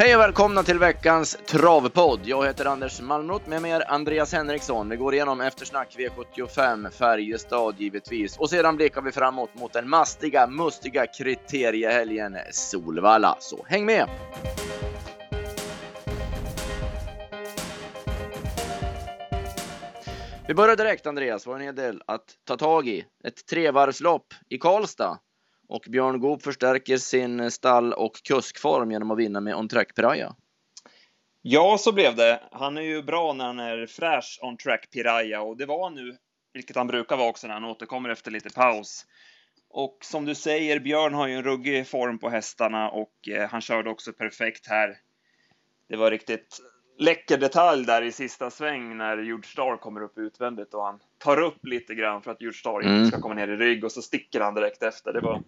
Hej och välkomna till veckans travpodd. Jag heter Anders Malmroth, med mig är Andreas Henriksson. Vi går igenom eftersnack V75, Färjestad givetvis. Och sedan blickar vi framåt mot den mastiga, mustiga kriteriehelgen Solvalla. Så häng med! Vi börjar direkt Andreas, vi har en hel del att ta tag i. Ett trevarvslopp i Karlstad. Och Björn Goop förstärker sin stall och kuskform genom att vinna med On Track Piraya. Ja, så blev det. Han är ju bra när han är fräsch On Track Piraya och det var han nu, vilket han brukar vara också när han återkommer efter lite paus. Och som du säger, Björn har ju en ruggig form på hästarna och eh, han körde också perfekt här. Det var riktigt läcker detalj där i sista sväng när Huge Star kommer upp utvändigt och han tar upp lite grann för att Huge Star inte mm. ska komma ner i rygg och så sticker han direkt efter. Det var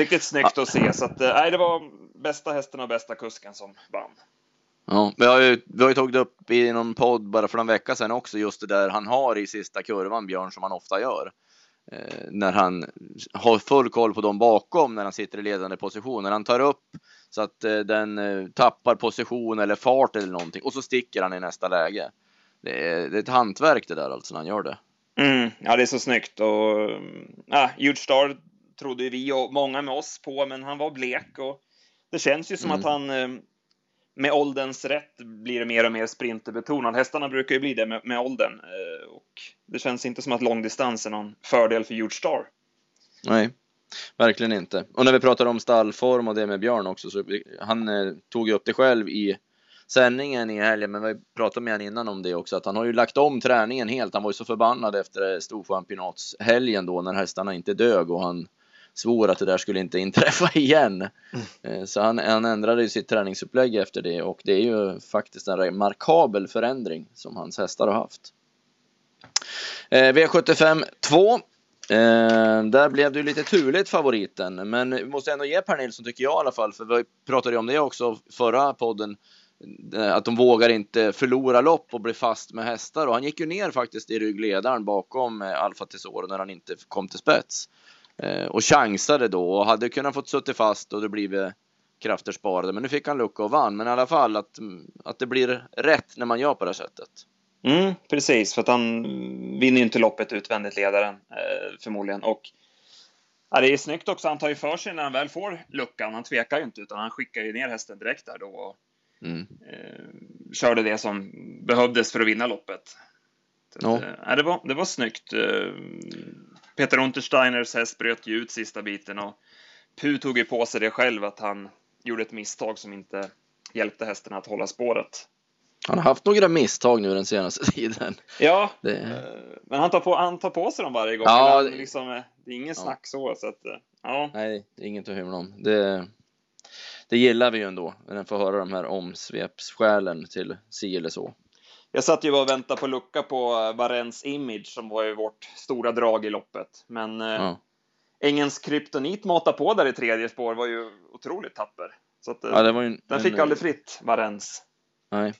riktigt snyggt att se så att eh, nej, det var bästa hästen och bästa kusken som vann. Ja, vi har ju, vi har ju tagit upp i någon podd bara för någon vecka sedan också just det där han har i sista kurvan, Björn, som han ofta gör. Eh, när han har full koll på dem bakom när han sitter i ledande position. När han tar upp så att eh, den eh, tappar position eller fart eller någonting och så sticker han i nästa läge. Det är, det är ett hantverk det där alltså när han gör det. Mm, ja, det är så snyggt och ja, Huge Star trodde vi och många med oss på, men han var blek och det känns ju som mm. att han med ålderns rätt blir det mer och mer sprinterbetonad. Hästarna brukar ju bli det med, med åldern och det känns inte som att långdistans är någon fördel för Huge Star. Nej, Verkligen inte. Och när vi pratar om stallform och det med Björn också, så han eh, tog ju upp det själv i sändningen i helgen, men vi pratade med honom innan om det också, att han har ju lagt om träningen helt. Han var ju så förbannad efter storchampionatshelgen då när hästarna inte dög och han svor att det där skulle inte inträffa igen. Mm. Så han, han ändrade ju sitt träningsupplägg efter det och det är ju faktiskt en remarkabel förändring som hans hästar har haft. Eh, V75 2 Eh, där blev det lite turligt favoriten, men vi måste ändå ge Per Nilsson tycker jag i alla fall, för vi pratade ju om det också förra podden, eh, att de vågar inte förlora lopp och bli fast med hästar och han gick ju ner faktiskt i ryggledaren bakom eh, Alfa Tesoro när han inte kom till spets eh, och chansade då och hade kunnat fått suttit fast och det blivit krafter sparade, men nu fick han lucka och vann. Men i alla fall att, att det blir rätt när man gör på det sättet. Mm, precis, för att han vinner ju inte loppet utvändigt ledaren eh, förmodligen. Och ja, det är snyggt också, han tar ju för sig när han väl får luckan. Han tvekar ju inte utan han skickar ju ner hästen direkt där då. Och, mm. eh, körde det som behövdes för att vinna loppet. Så no. eh, det, var, det var snyggt. Eh, Peter Untersteiners häst bröt ju ut sista biten och Pu tog ju på sig det själv att han gjorde ett misstag som inte hjälpte hästen att hålla spåret. Han har haft några misstag nu den senaste tiden. Ja, det... Eh, men han tar, på, han tar på sig dem varje gång. Ja, det... Liksom, eh, det är ingen ja. snack så. så att, eh, ja. Nej, det är inget att hymla om. Det, det gillar vi ju ändå, när man får höra de här omsvepsskälen till si eller så. Jag satt ju och väntade på lucka på Varens Image som var ju vårt stora drag i loppet. Men ja. Ängens kryptonit mata på där i tredje spår var ju otroligt tapper. Så att, ja, det var ju, den fick en, aldrig fritt, Varens. Nej,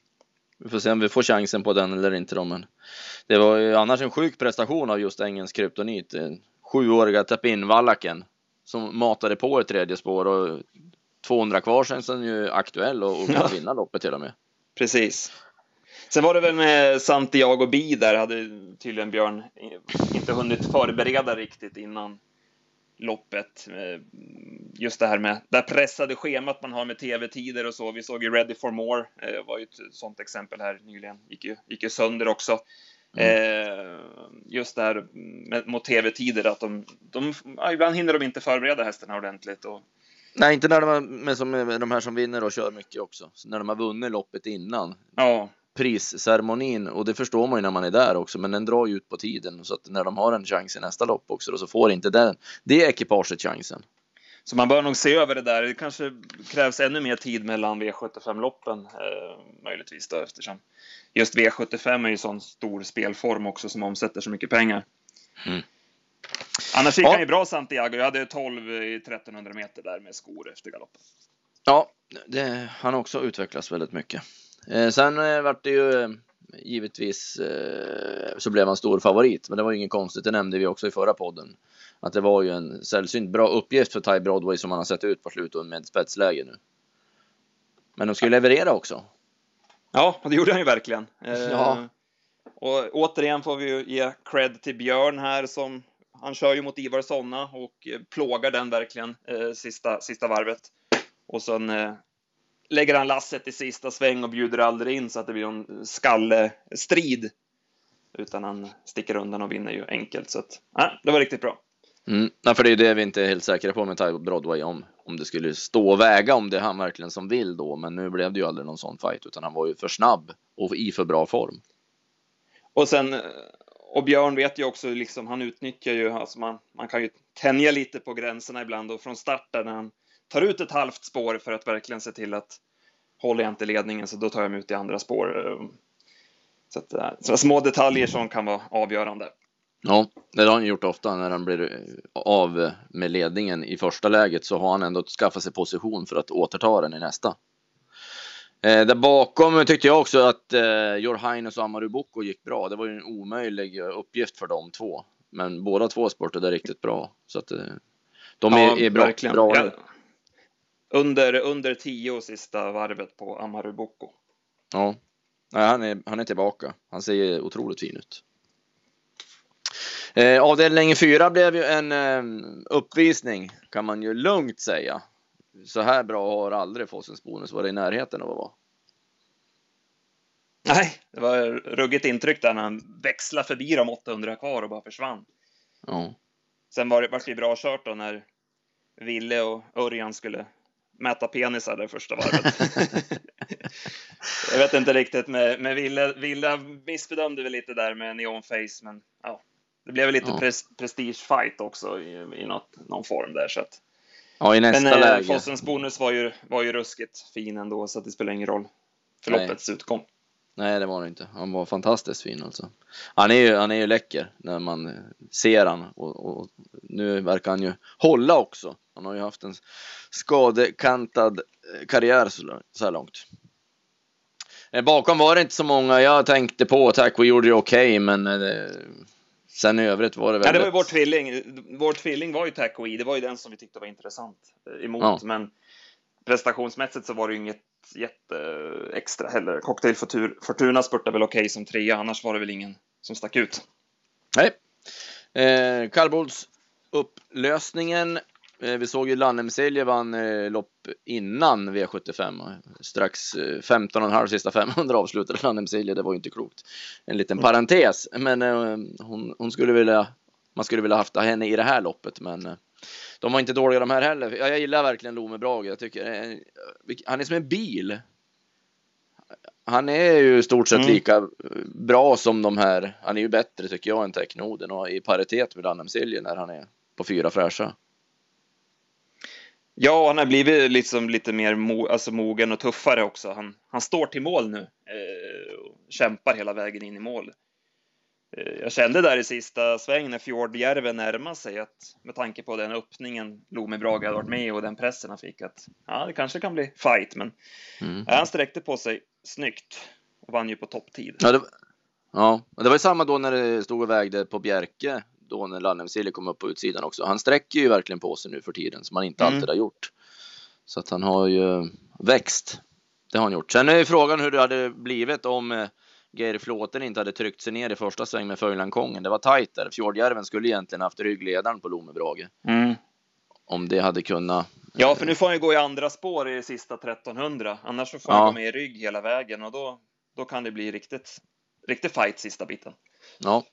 vi får se om vi får chansen på den eller inte då, men det var ju annars en sjuk prestation av just Ängens kryptonit. Sjuåriga Tapin-vallaken som matade på ett tredje spår och 200 kvar känns den ju aktuell och, och kan vinna loppet till och med. Precis. Sen var det väl med Santiago Bi där hade tydligen Björn inte hunnit förbereda riktigt innan loppet. Eh, just det här med det pressade schemat man har med tv-tider och så. Vi såg ju Ready for More, eh, var ju ett sånt exempel här nyligen, gick ju, gick ju sönder också. Mm. Eh, just det här med, mot tv-tider, att de, de ibland hinner de inte förbereda hästarna ordentligt. Och... Nej, inte när de, har, med, som, de här som vinner och kör mycket också. Så när de har vunnit loppet innan. Ja prisceremonin och det förstår man ju när man är där också, men den drar ju ut på tiden så att när de har en chans i nästa lopp också så får inte den, det ekipaget chansen. Så man bör nog se över det där. Det kanske krävs ännu mer tid mellan V75-loppen eh, möjligtvis då eftersom just V75 är ju sån stor spelform också som omsätter så mycket pengar. Mm. Annars gick ja. han ju bra Santiago. Jag hade 12 i 1300 meter där med skor efter galoppen. Ja, det, han har också utvecklats väldigt mycket. Eh, sen eh, vart det ju eh, givetvis så blev han stor favorit, men det var ju inget konstigt. Det nämnde vi också i förra podden. Att det var ju en sällsynt bra uppgift för Ty Broadway som han har sett ut på slutet med spetsläge nu. Men de skulle leverera också. Ja, det gjorde han ju verkligen. Eh, Ja. Och återigen får vi ju ge cred till Björn här som han kör ju mot Ivar Sonna och plågar den verkligen eh, sista, sista varvet. Och sen eh, lägger han lasset i sista sväng och bjuder aldrig in så att det blir en skallestrid. Utan han sticker undan och vinner ju enkelt. Så att, ja, det var riktigt bra. Mm. Nej, för det är det vi inte är helt säkra på med Ty Broadway om, om det skulle stå och väga om det är han verkligen som vill då. Men nu blev det ju aldrig någon sån fight utan han var ju för snabb och i för bra form. Och sen, och Björn vet ju också, liksom, han utnyttjar ju, alltså man, man kan ju tänja lite på gränserna ibland och från starten när han tar ut ett halvt spår för att verkligen se till att håller jag inte ledningen så då tar jag mig ut i andra spår. Så att, eh, så små detaljer som kan vara avgörande. Ja, det har han gjort ofta när han blir av med ledningen i första läget så har han ändå skaffat sig position för att återta den i nästa. Eh, där bakom tyckte jag också att eh, Jorhainus och Amaru Boko gick bra. Det var ju en omöjlig uppgift för de två. Men båda två spurtade riktigt bra. Så att eh, de är, är bra. verkligen. bra Ja. Under, under tio sista varvet på Amaru Boko. Ja, Nej, han, är, han är tillbaka. Han ser otroligt fin ut. Eh, avdelning fyra blev ju en eh, uppvisning kan man ju lugnt säga. Så här bra har aldrig Fossens bonus varit i närheten av att vara. Nej, det var ruggigt intryck där när han växlade förbi de 800 kvar och bara försvann. Ja, Sen var det, var det bra kört då när Ville och Örjan skulle mäta penisar det första varvet. jag vet inte riktigt, med Ville, Ville missbedömde väl lite där med neon face, men ja, det blev väl lite Ja. pres, prestige fight också i, i något, någon form där. Så att, ja i nästa men eh, läge. Fossens bonus var ju, var ju ruskigt fin ändå, så att det spelar ingen roll för Nej. loppets utgång. Nej, det var det inte. Han var fantastiskt fin alltså. Han är ju, han är ju läcker när man ser han och, och nu verkar han ju hålla också. Han har ju haft en skadekantad eh, karriär så, här långt. Eh, Bakom var det inte så många jag tänkte på. Tack, vi gjorde det okej, men eh, sen i övrigt var det Ja, väldigt... det var ju vår tvilling. Vår tvilling var ju Taco E. Det var ju den som vi tyckte var intressant emot. Ja. Men prestationsmässigt så var det ju inget jätte extra heller. Cocktail Fortu- Fortuna spurtade väl okej som trea, annars var det väl ingen som stack ut. Nej. Eh, Kallblods upplösningen. Eh, vi såg ju Lannemselje vann eh, lopp innan V75. Strax eh, 15,5 sista 500 avslutade Lannemselje. Det var ju inte klokt. En liten parentes. Men eh, hon, hon skulle vilja, man skulle vilja haft henne i det här loppet. Men eh, de var inte dåliga de här heller. Ja, Jag gillar verkligen Lome Brage. Jag tycker han är som en bil. Han är ju i stort sett Mm. lika bra som de här. Han är ju bättre tycker jag än Technoden och i paritet med Lannemsilje när han är på fyra fräscha. Ja, han har blivit liksom lite mer mo alltså mogen och tuffare också. Han, han står till mål nu eh, och kämpar hela vägen in i mål. Eh, jag kände där i sista sväng när Fjordjärven närmade sig att med tanke på den öppningen Lome Brage hade varit med och den pressen han fick att ja, det kanske kan bli fight, men Mm. ja, han sträckte på sig snyggt och vann ju på topptid. Ja, det, ja, och det var ju samma då när det stod och vägde på Bjerke. Då när Lannemsilje kom upp på utsidan också. Han sträcker ju verkligen på sig nu för tiden som han inte Mm. alltid har gjort. Så att han har ju växt. Det har han gjort. Sen är ju frågan hur det hade blivit om eh, Geir Flåten inte hade tryckt sig ner i första sväng med Föjlandkongen. Det var tajt där. Fjordjärven skulle egentligen haft ryggledaren på Lomebrage. Mm. Om det hade kunnat. Ja, för nu får han ju gå i andra spår i sista 1300. Annars så får han Ja. gå med i rygg hela vägen och då, då kan det bli riktigt, riktigt fight sista biten. Ja.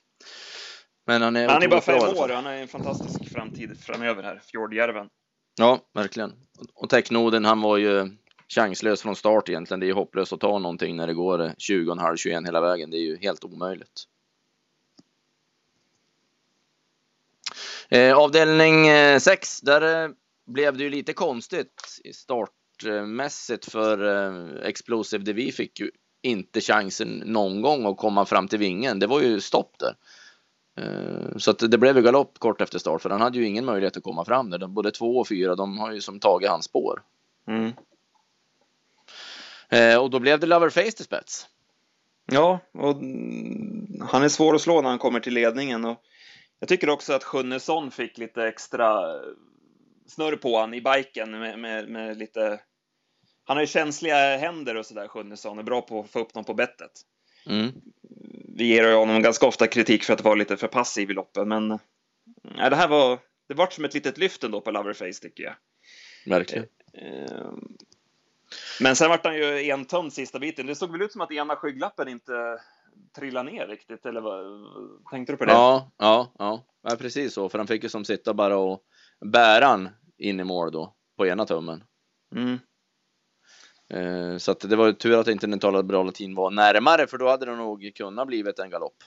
Men han är Han är bara fem år och han har en fantastisk framtid framöver här, Fjordjärven. Ja, verkligen. Och Technoden, han var ju chanslös från start egentligen. Det är ju hopplöst att ta någonting när det går 20,5-21 hela vägen. Det är ju helt omöjligt. Eh, avdelning eh, 6, där eh, blev det ju lite konstigt startmässigt för eh, Explosive DV fick ju inte chansen någon gång att komma fram till vingen. Det var ju stopp där. Eh, Så att det blev ju galopp kort efter start för han hade ju ingen möjlighet att komma fram där. De- Både två och fyra, de har ju som tagit hans spår. Mm. Eh, Och då blev det Loverface till spets. Ja, och mm, han är svår att slå när han kommer till ledningen. Och jag tycker också att Sjunnesson fick lite extra snurr på han i biken med, med, med lite han har ju känsliga händer och sådär, Sjunnesson, är bra på att få upp dem på bettet. Mm. Vi ger honom ganska ofta kritik för att vara lite för passiv i loppen, men nej, det här var, det vart som ett litet lyft ändå på Loverface tycker jag. Verkligen. Men sen vart han ju entömd sista biten. Det såg väl ut som att ena skygglappen inte trillade ner riktigt, eller vad tänkte du på det? Ja, ja, ja, ja, precis så. För han fick ju som sitta bara och bära han in i mål då på ena tummen. Mm. Eh, så att det var ju tur att inte Nitala Bra Latin var närmare, för då hade det nog kunnat blivit en galopp.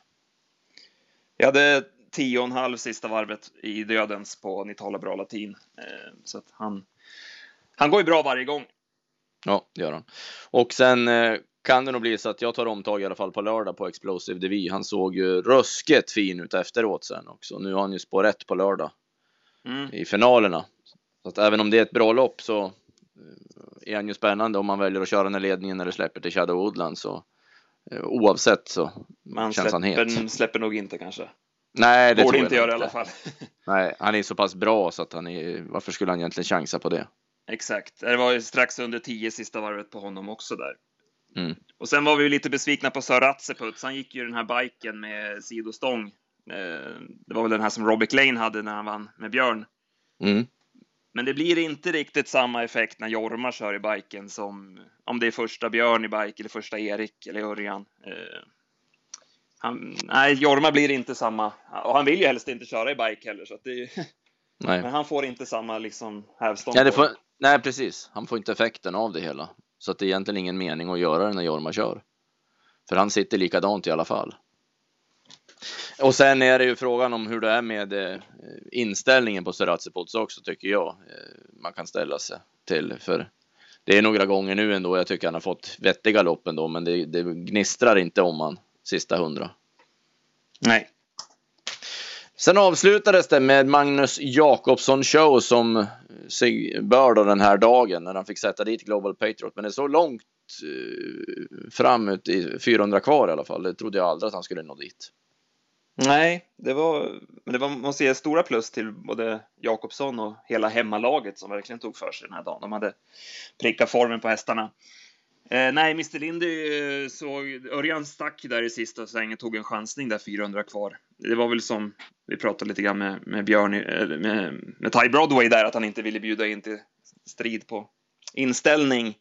Jag hade tio och en halv sista varvet i dödens på Nitala Bra Latin. Ehm, Så att han, han går ju bra varje gång. Ja, det gör han. Och sen eh, kan det nog bli så att jag tar omtag i alla fall på lördag på Explosive DV. Han såg ju ruskigt fin ut efteråt sen också. Nu har han ju spår rätt på lördag Mm. i finalerna. Så att även om det är ett bra lopp så eh, är han ju spännande om man väljer att köra den här ledningen eller släpper till Shadow Woodland så eh, oavsett så Man känns han het. släpper, släpper nog inte kanske. Nej, det Borde tror inte jag göra i alla fall. Nej, han är så pass bra så att han är, varför skulle han egentligen chansa på det? Exakt. Det var ju strax under 10 sista varvet på honom också där. Mm. Och sen var vi lite besvikna på Sir Ratseputs. Han gick ju den här biken med sidostång. Eh, Det var väl den här som Robbie Lane hade när han vann med Björn. Mm. Men det blir inte riktigt samma effekt när Jorma kör i biken som om det är första Björn i bike eller första Erik eller Örjan. Eh, Han, nej, Jorma blir inte samma. Och han vill ju helst inte köra i bike heller, så att det, är- men han får inte samma liksom hävstång. Ja, det får, nej, precis. Han får inte effekten av det hela. Så att det är egentligen ingen mening att göra det när Jorma kör. För han sitter likadant i alla fall. Och sen är det ju frågan om hur det är med eh, inställningen på Seratsipots också tycker jag. Eh, man kan ställa sig till. För det är några gånger nu ändå. Jag tycker han har fått vettiga lopp ändå. Men det, det gnistrar inte om han sista hundra. Nej. Sen avslutades det med Magnus Jakobsson show som sig bör då den här dagen när han fick sätta dit Global Patriot. Men det såg långt eh, fram ut i 400 kvar i alla fall. Det trodde jag aldrig att han skulle nå dit. Nej, det var, men det var, måste ge stora plus till både Jakobsson och hela hemmalaget som verkligen tog för sig den här dagen. De hade prickat formen på hästarna. Eh, nej, Mr Lindy eh, såg, Örjan stack där i sista svängen, tog en chansning där 400 kvar. Det var väl som vi pratade lite grann med, med Björn, med, med Ty Broadway där, att han inte ville bjuda in till strid på inställning.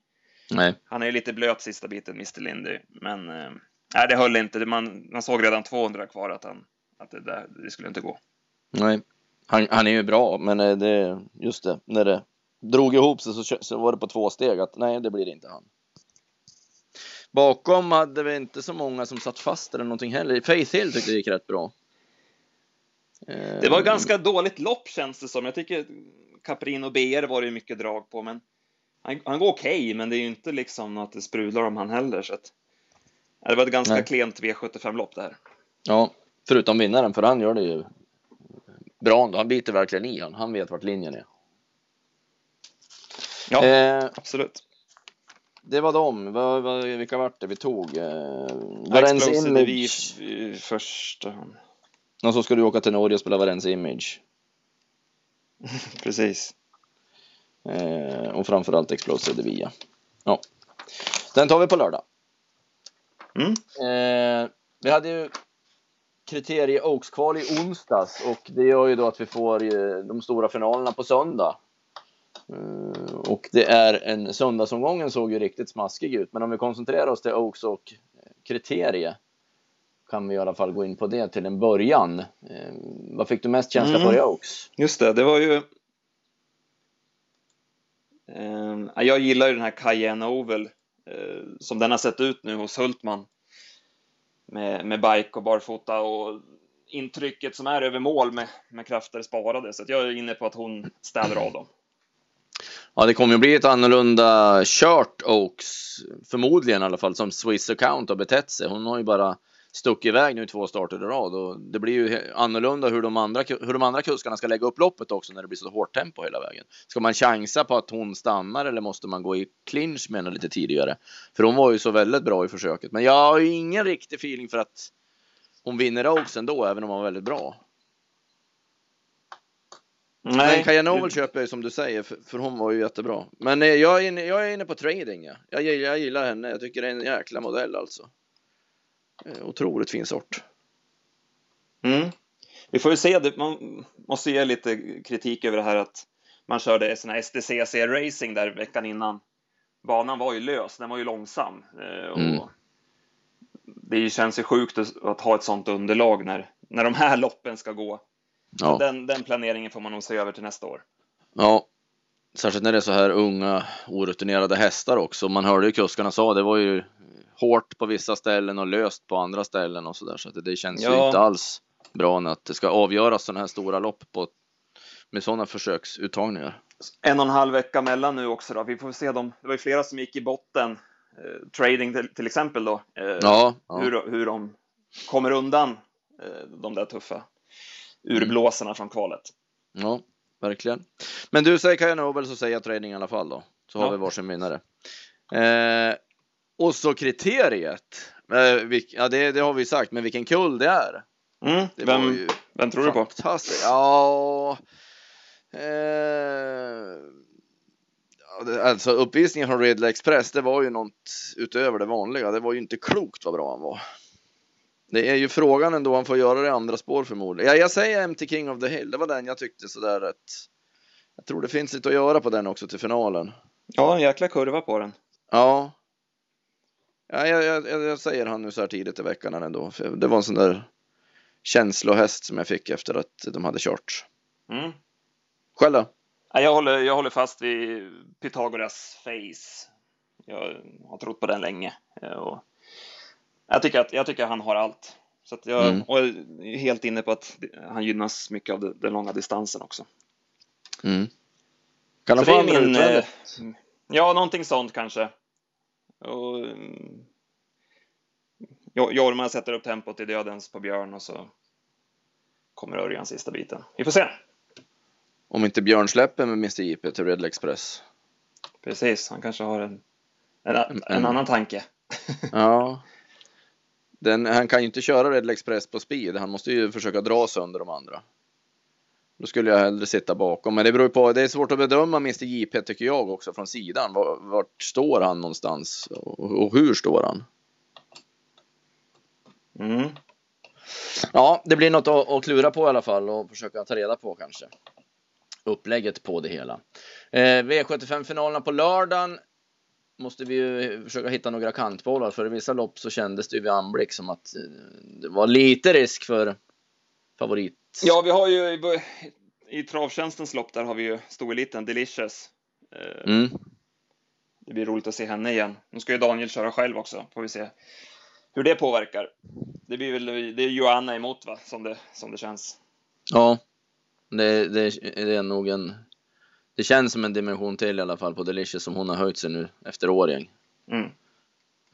Nej, Han är ju lite blöt sista biten, Mr Lindy, men eh, nej, det höll inte. Man, man såg redan 200 kvar att, han, att det, där, det skulle inte gå. nej. Han, han är ju bra, men eh, det, just det, när det drog ihop sig så, så var det på två steg att nej, det blir inte han. Bakom hade vi inte så många som satt fast eller någonting heller. Faith Hill tyckte det gick rätt bra. Det var ett ganska dåligt lopp känns det som. Jag tycker Caprino BR var det ju mycket drag på, men han, han går okej, men det är ju inte liksom att det sprudlar om han heller. Så att, det var ett ganska Nej. klent V75-lopp det här. Ja, förutom vinnaren, för han gör det ju bra ändå. Han biter verkligen i han. Han vet vart linjen är. Ja, Eh, absolut. Det var dem. Vad, vad, vilka vart det vi tog? Eh, Varens vi Image. i första. Och så ska du åka till Norge och spela Varens Image. Precis. Eh, och framförallt Explosive Via. Ja. Den tar vi på lördag. Mm. Eh, vi hade ju kriterie Oaks-kval i onsdags och det gör ju då att vi får eh, de stora finalerna på söndag. Eh, och det är en söndagsomgången såg ju riktigt smaskig ut, men om vi koncentrerar oss till Oaks och kriterie kan vi i alla fall gå in på det till en början. Eh, vad fick du mest känsla Mm. för i Oaks? Just det, det var ju... Ja, jag gillar ju den här Cayenne Oval eh, som den har sett ut nu hos Hultman. Med, med bike och barfota och intrycket som är över mål med, med krafter sparade. Så jag är inne på att hon städar av dem. Ja, det kommer ju bli ett annorlunda kört Oaks, förmodligen i alla fall, som Swiss Account har betett sig. Hon har ju bara stuckit iväg nu två starter i rad och det blir ju annorlunda hur de, andra, hur de andra kuskarna ska lägga upp loppet också när det blir så hårt tempo hela vägen. Ska man chansa på att hon stannar eller måste man gå i clinch med henne lite tidigare? För hon var ju så väldigt bra i försöket. Men jag har ju ingen riktig feeling för att hon vinner Oaks ändå, även om hon var väldigt bra. Men Kaja Novel köper jag som du säger, för, för, hon var ju jättebra. Men eh, jag är inne, jag är inne på trading. Ja. Jag, jag gillar henne, jag tycker det är en jäkla modell alltså. Eh, otroligt fin sort. Mm. Vi får ju se, man måste ge lite kritik över det här att man körde sån här STCC racing där veckan innan. Banan var ju lös, den var ju långsam. Eh, och mm. Det känns ju sjukt att ha ett sånt underlag när, när de här loppen ska gå. Ja. Den, den planeringen får man nog se över till nästa år. Ja, särskilt när det är så här unga orutinerade hästar också. Man hörde ju kuskarna sa det var ju hårt på vissa ställen och löst på andra ställen och så där. Så det, det känns ja. ju inte alls bra att det ska avgöras sådana här stora lopp på, med sådana försöksuttagningar. En och en halv vecka mellan nu också då. Vi får se dem. Det var ju flera som gick i botten. Eh, trading till, till, exempel då. Eh, ja, ja. Hur, hur de kommer undan eh, de där tuffa urblåsarna från kvalet. Ja, verkligen. Men du säger Kaja Nobel så säger jag trading i alla fall då. Så har vi varsin vinnare. Eh, och så kriteriet. Eh, vilk, ja, det, det, har vi sagt, men vilken kull det är. Mm, det vem, vem tror du på? Fantastiskt. Ja, eh, alltså uppvisningen från Redle Express, det var ju något utöver det vanliga. Det var ju inte klokt vad bra han var. Det är ju frågan ändå han får göra det i andra spår förmodligen. Ja, jag säger MT King of the Hill. Det var den jag tyckte sådär rätt. Jag tror det finns lite att göra på den också till finalen. Ja, en jäkla kurva på den. Ja. Ja, jag, jag, jag säger han nu så här tidigt i veckan ändå. För det var en sån där känslohäst som jag fick efter att de hade kört. Mm. Själv då? Jag håller, jag håller fast vid Pythagoras Face. Jag har trott på den länge. Och jag tycker att jag tycker han har allt. Så att jag mm. är helt inne på att han gynnas mycket av den långa distansen också. Mm. Kan han få min? Eh, ja, någonting sånt kanske. Och, mm, Jorma sätter upp tempot i dödens på Björn och så kommer Örjan sista biten. Vi får se. Om inte Björn släpper med Mr JP till Red Express. Precis, han kanske har en, en, en, en annan tanke. ja, den, han kan ju inte köra Red Express på speed. Han måste ju försöka dra sönder de andra. Då skulle jag hellre sitta bakom. Men det beror på. Det är svårt att bedöma Mr JP tycker jag också från sidan. Vart, vart står han någonstans och, och hur står han? Mm. Ja, det blir något att, att klura på i alla fall och försöka ta reda på kanske. Upplägget på det hela. Eh, V75-finalerna på lördagen måste vi ju försöka hitta några kantbollar för i vissa lopp så kändes det ju vid anblick som att eh, det var lite risk för favorit. Ja, vi har ju i, travtjänstens lopp där har vi ju storeliten Delicious. Eh, mm. Det blir roligt att se henne igen. Nu ska ju Daniel köra själv också, får vi se hur det påverkar. Det blir väl, det är Joanna emot va, som det, som det känns. Ja, det, det, det är nog en det känns som en dimension till i alla fall på Delicious som hon har höjt sig nu efter Årjäng. Mm.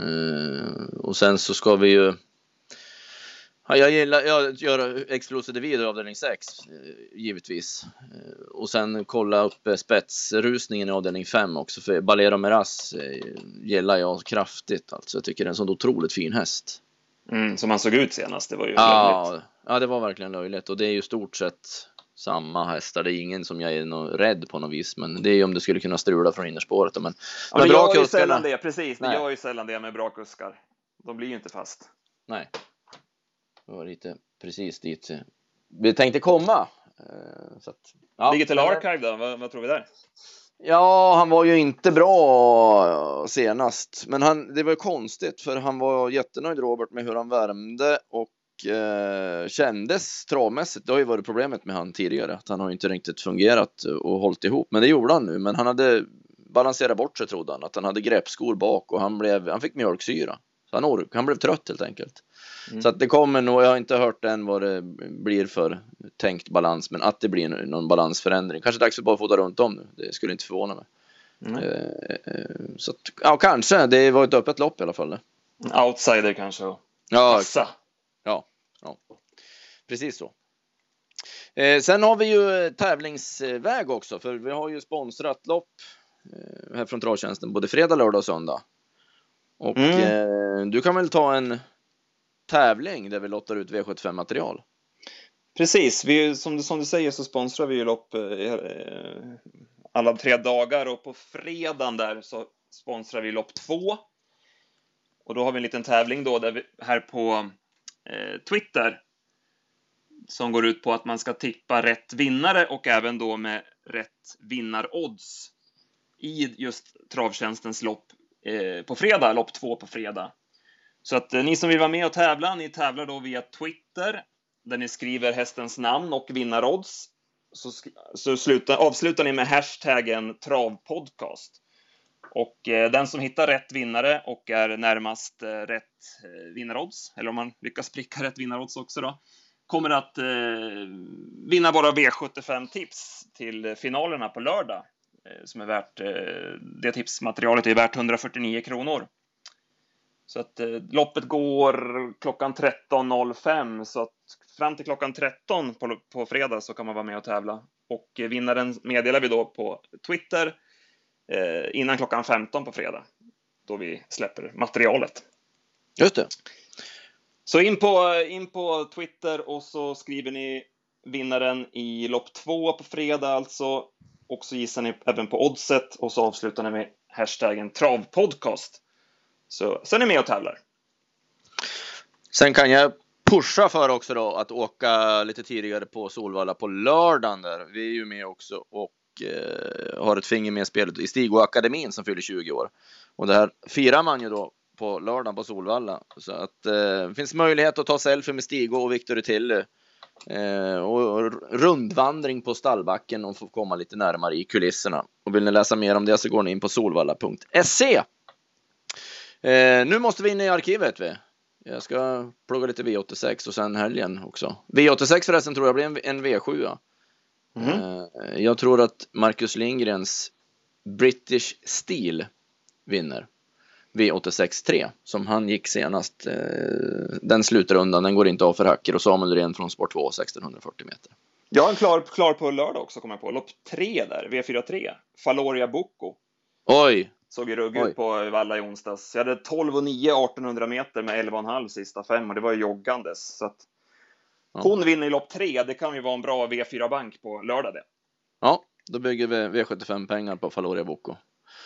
Uh, och sen så ska vi ju Ja, jag gillar att göra Explosive Video avdelning 6 givetvis. Uh, och sen kolla upp spetsrusningen i avdelning 5 också för Balero Meras gillar jag kraftigt alltså. Jag tycker det är en sån otroligt fin häst. Mm, som han såg ut senast, det var ju ja, löjligt. Ja, det var verkligen löjligt och det är ju stort sett samma hästar. Det är ingen som jag är något rädd på något vis, men det är ju om det skulle kunna strula från innerspåret. Men, ja, men bra ju sällan det, precis. Det gör ju sällan det med bra kuskar. De blir ju inte fast. Nej. Det var lite precis dit vi tänkte komma. Eh, så att, ja. Digital Archive då, vad, vad tror vi där? Ja, han var ju inte bra senast, men han, det var konstigt för han var jättenöjd Robert med hur han värmde och eh, kändes travmässigt. Det har ju varit problemet med han tidigare, att han har inte riktigt fungerat och hållit ihop. Men det gjorde han nu, men han hade balanserat bort sig trodde han, att han hade greppskor bak och han, blev, han fick mjölksyra. Så han, ork, han blev trött helt enkelt. Mm. Så att det kommer nog, jag har inte hört än vad det blir för tänkt balans, men att det blir någon balansförändring. Kanske dags för bara att fota runt om nu, det skulle inte förvåna mig. Mm. Eh, så att, ja, kanske, det var ett öppet lopp i alla fall. Outsider kanske. Ja, passa. Ja, precis så. Eh, sen har vi ju tävlingsväg också, för vi har ju sponsrat lopp eh, här från Travtjänsten både fredag, lördag och söndag. Och mm. eh, du kan väl ta en tävling där vi lottar ut V75 material? Precis, vi, som, du, som du säger så sponsrar vi ju lopp alla tre dagar och på fredagen där så sponsrar vi lopp två. Och då har vi en liten tävling då där vi, här på Eh, Twitter som går ut på att man ska tippa rätt vinnare och även då med rätt vinnarodds i just travtjänstens lopp eh, på fredag, lopp två på fredag. Så att eh, ni som vill vara med och tävla, ni tävlar då via Twitter där ni skriver hästens namn och vinnarodds. Så, så sluta, avslutar ni med hashtaggen travpodcast. Och eh, den som hittar rätt vinnare och är närmast eh, rätt eh, vinnarodds, eller om man lyckas pricka rätt vinnarodds också då, kommer att eh, vinna våra V75-tips till finalerna på lördag. Eh, som är värt, eh, det tipsmaterialet är värt 149 kronor. Så att eh, loppet går klockan 13.05 så att fram till klockan 13 på, på fredag så kan man vara med och tävla. Och vinnaren meddelar vi då på Twitter eh, innan klockan 15 på fredag då vi släpper materialet. Just det. Så in på, in på Twitter och så skriver ni vinnaren i lopp två på fredag alltså. Och så gissar ni även på oddset och så avslutar ni med hashtaggen travpodcast. Så, så är ni med och tävlar. Sen kan jag pusha för också då att åka lite tidigare på Solvalla på lördagen där. Vi är ju med också och eh, har ett finger med i spelet i Stigo Akademin som fyller 20 år. Och det här firar man ju då på lördagen på Solvalla. Så att eh, det finns möjlighet att ta selfie med Stigo och Viktor Tilly. Eh, och rundvandring på stallbacken och få komma lite närmare i kulisserna. Och vill ni läsa mer om det så går ni in på solvalla.se. Eh, nu måste vi in i arkivet vi. Jag ska plugga lite V86 och sen helgen också. V86 förresten tror jag blir en, en V7. Mm. Eh, jag tror att Marcus Lindgrens British Steel vinner. V86 3 som han gick senast. Eh, den slutrundan, den går inte av för hacker och Samuel Ren från Sport 2 1640 meter. Jag har en klar, klar på lördag också kommer jag på. Lopp 3 där, V43. Faloria Bocco. Oj! Såg ju ruggigt ut på Valla i onsdags. Jag hade 12 och 9 1800 meter med 11,5 sista fem och det var ju joggandes. Så att ja. Hon vinner i lopp 3. Det kan ju vara en bra V4-bank på lördag det. Ja, då bygger vi V75-pengar på Faloria Bocco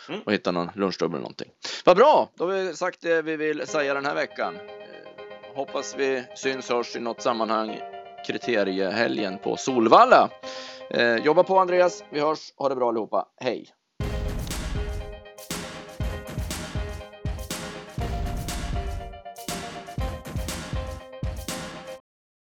mm. och hitta någon lunchdubbel eller någonting. Vad bra, då har vi sagt det vi vill säga den här veckan. Eh, hoppas vi syns hörs i något sammanhang kriteriehelgen på Solvalla. Eh, jobba på Andreas, vi hörs, ha det bra allihopa, hej!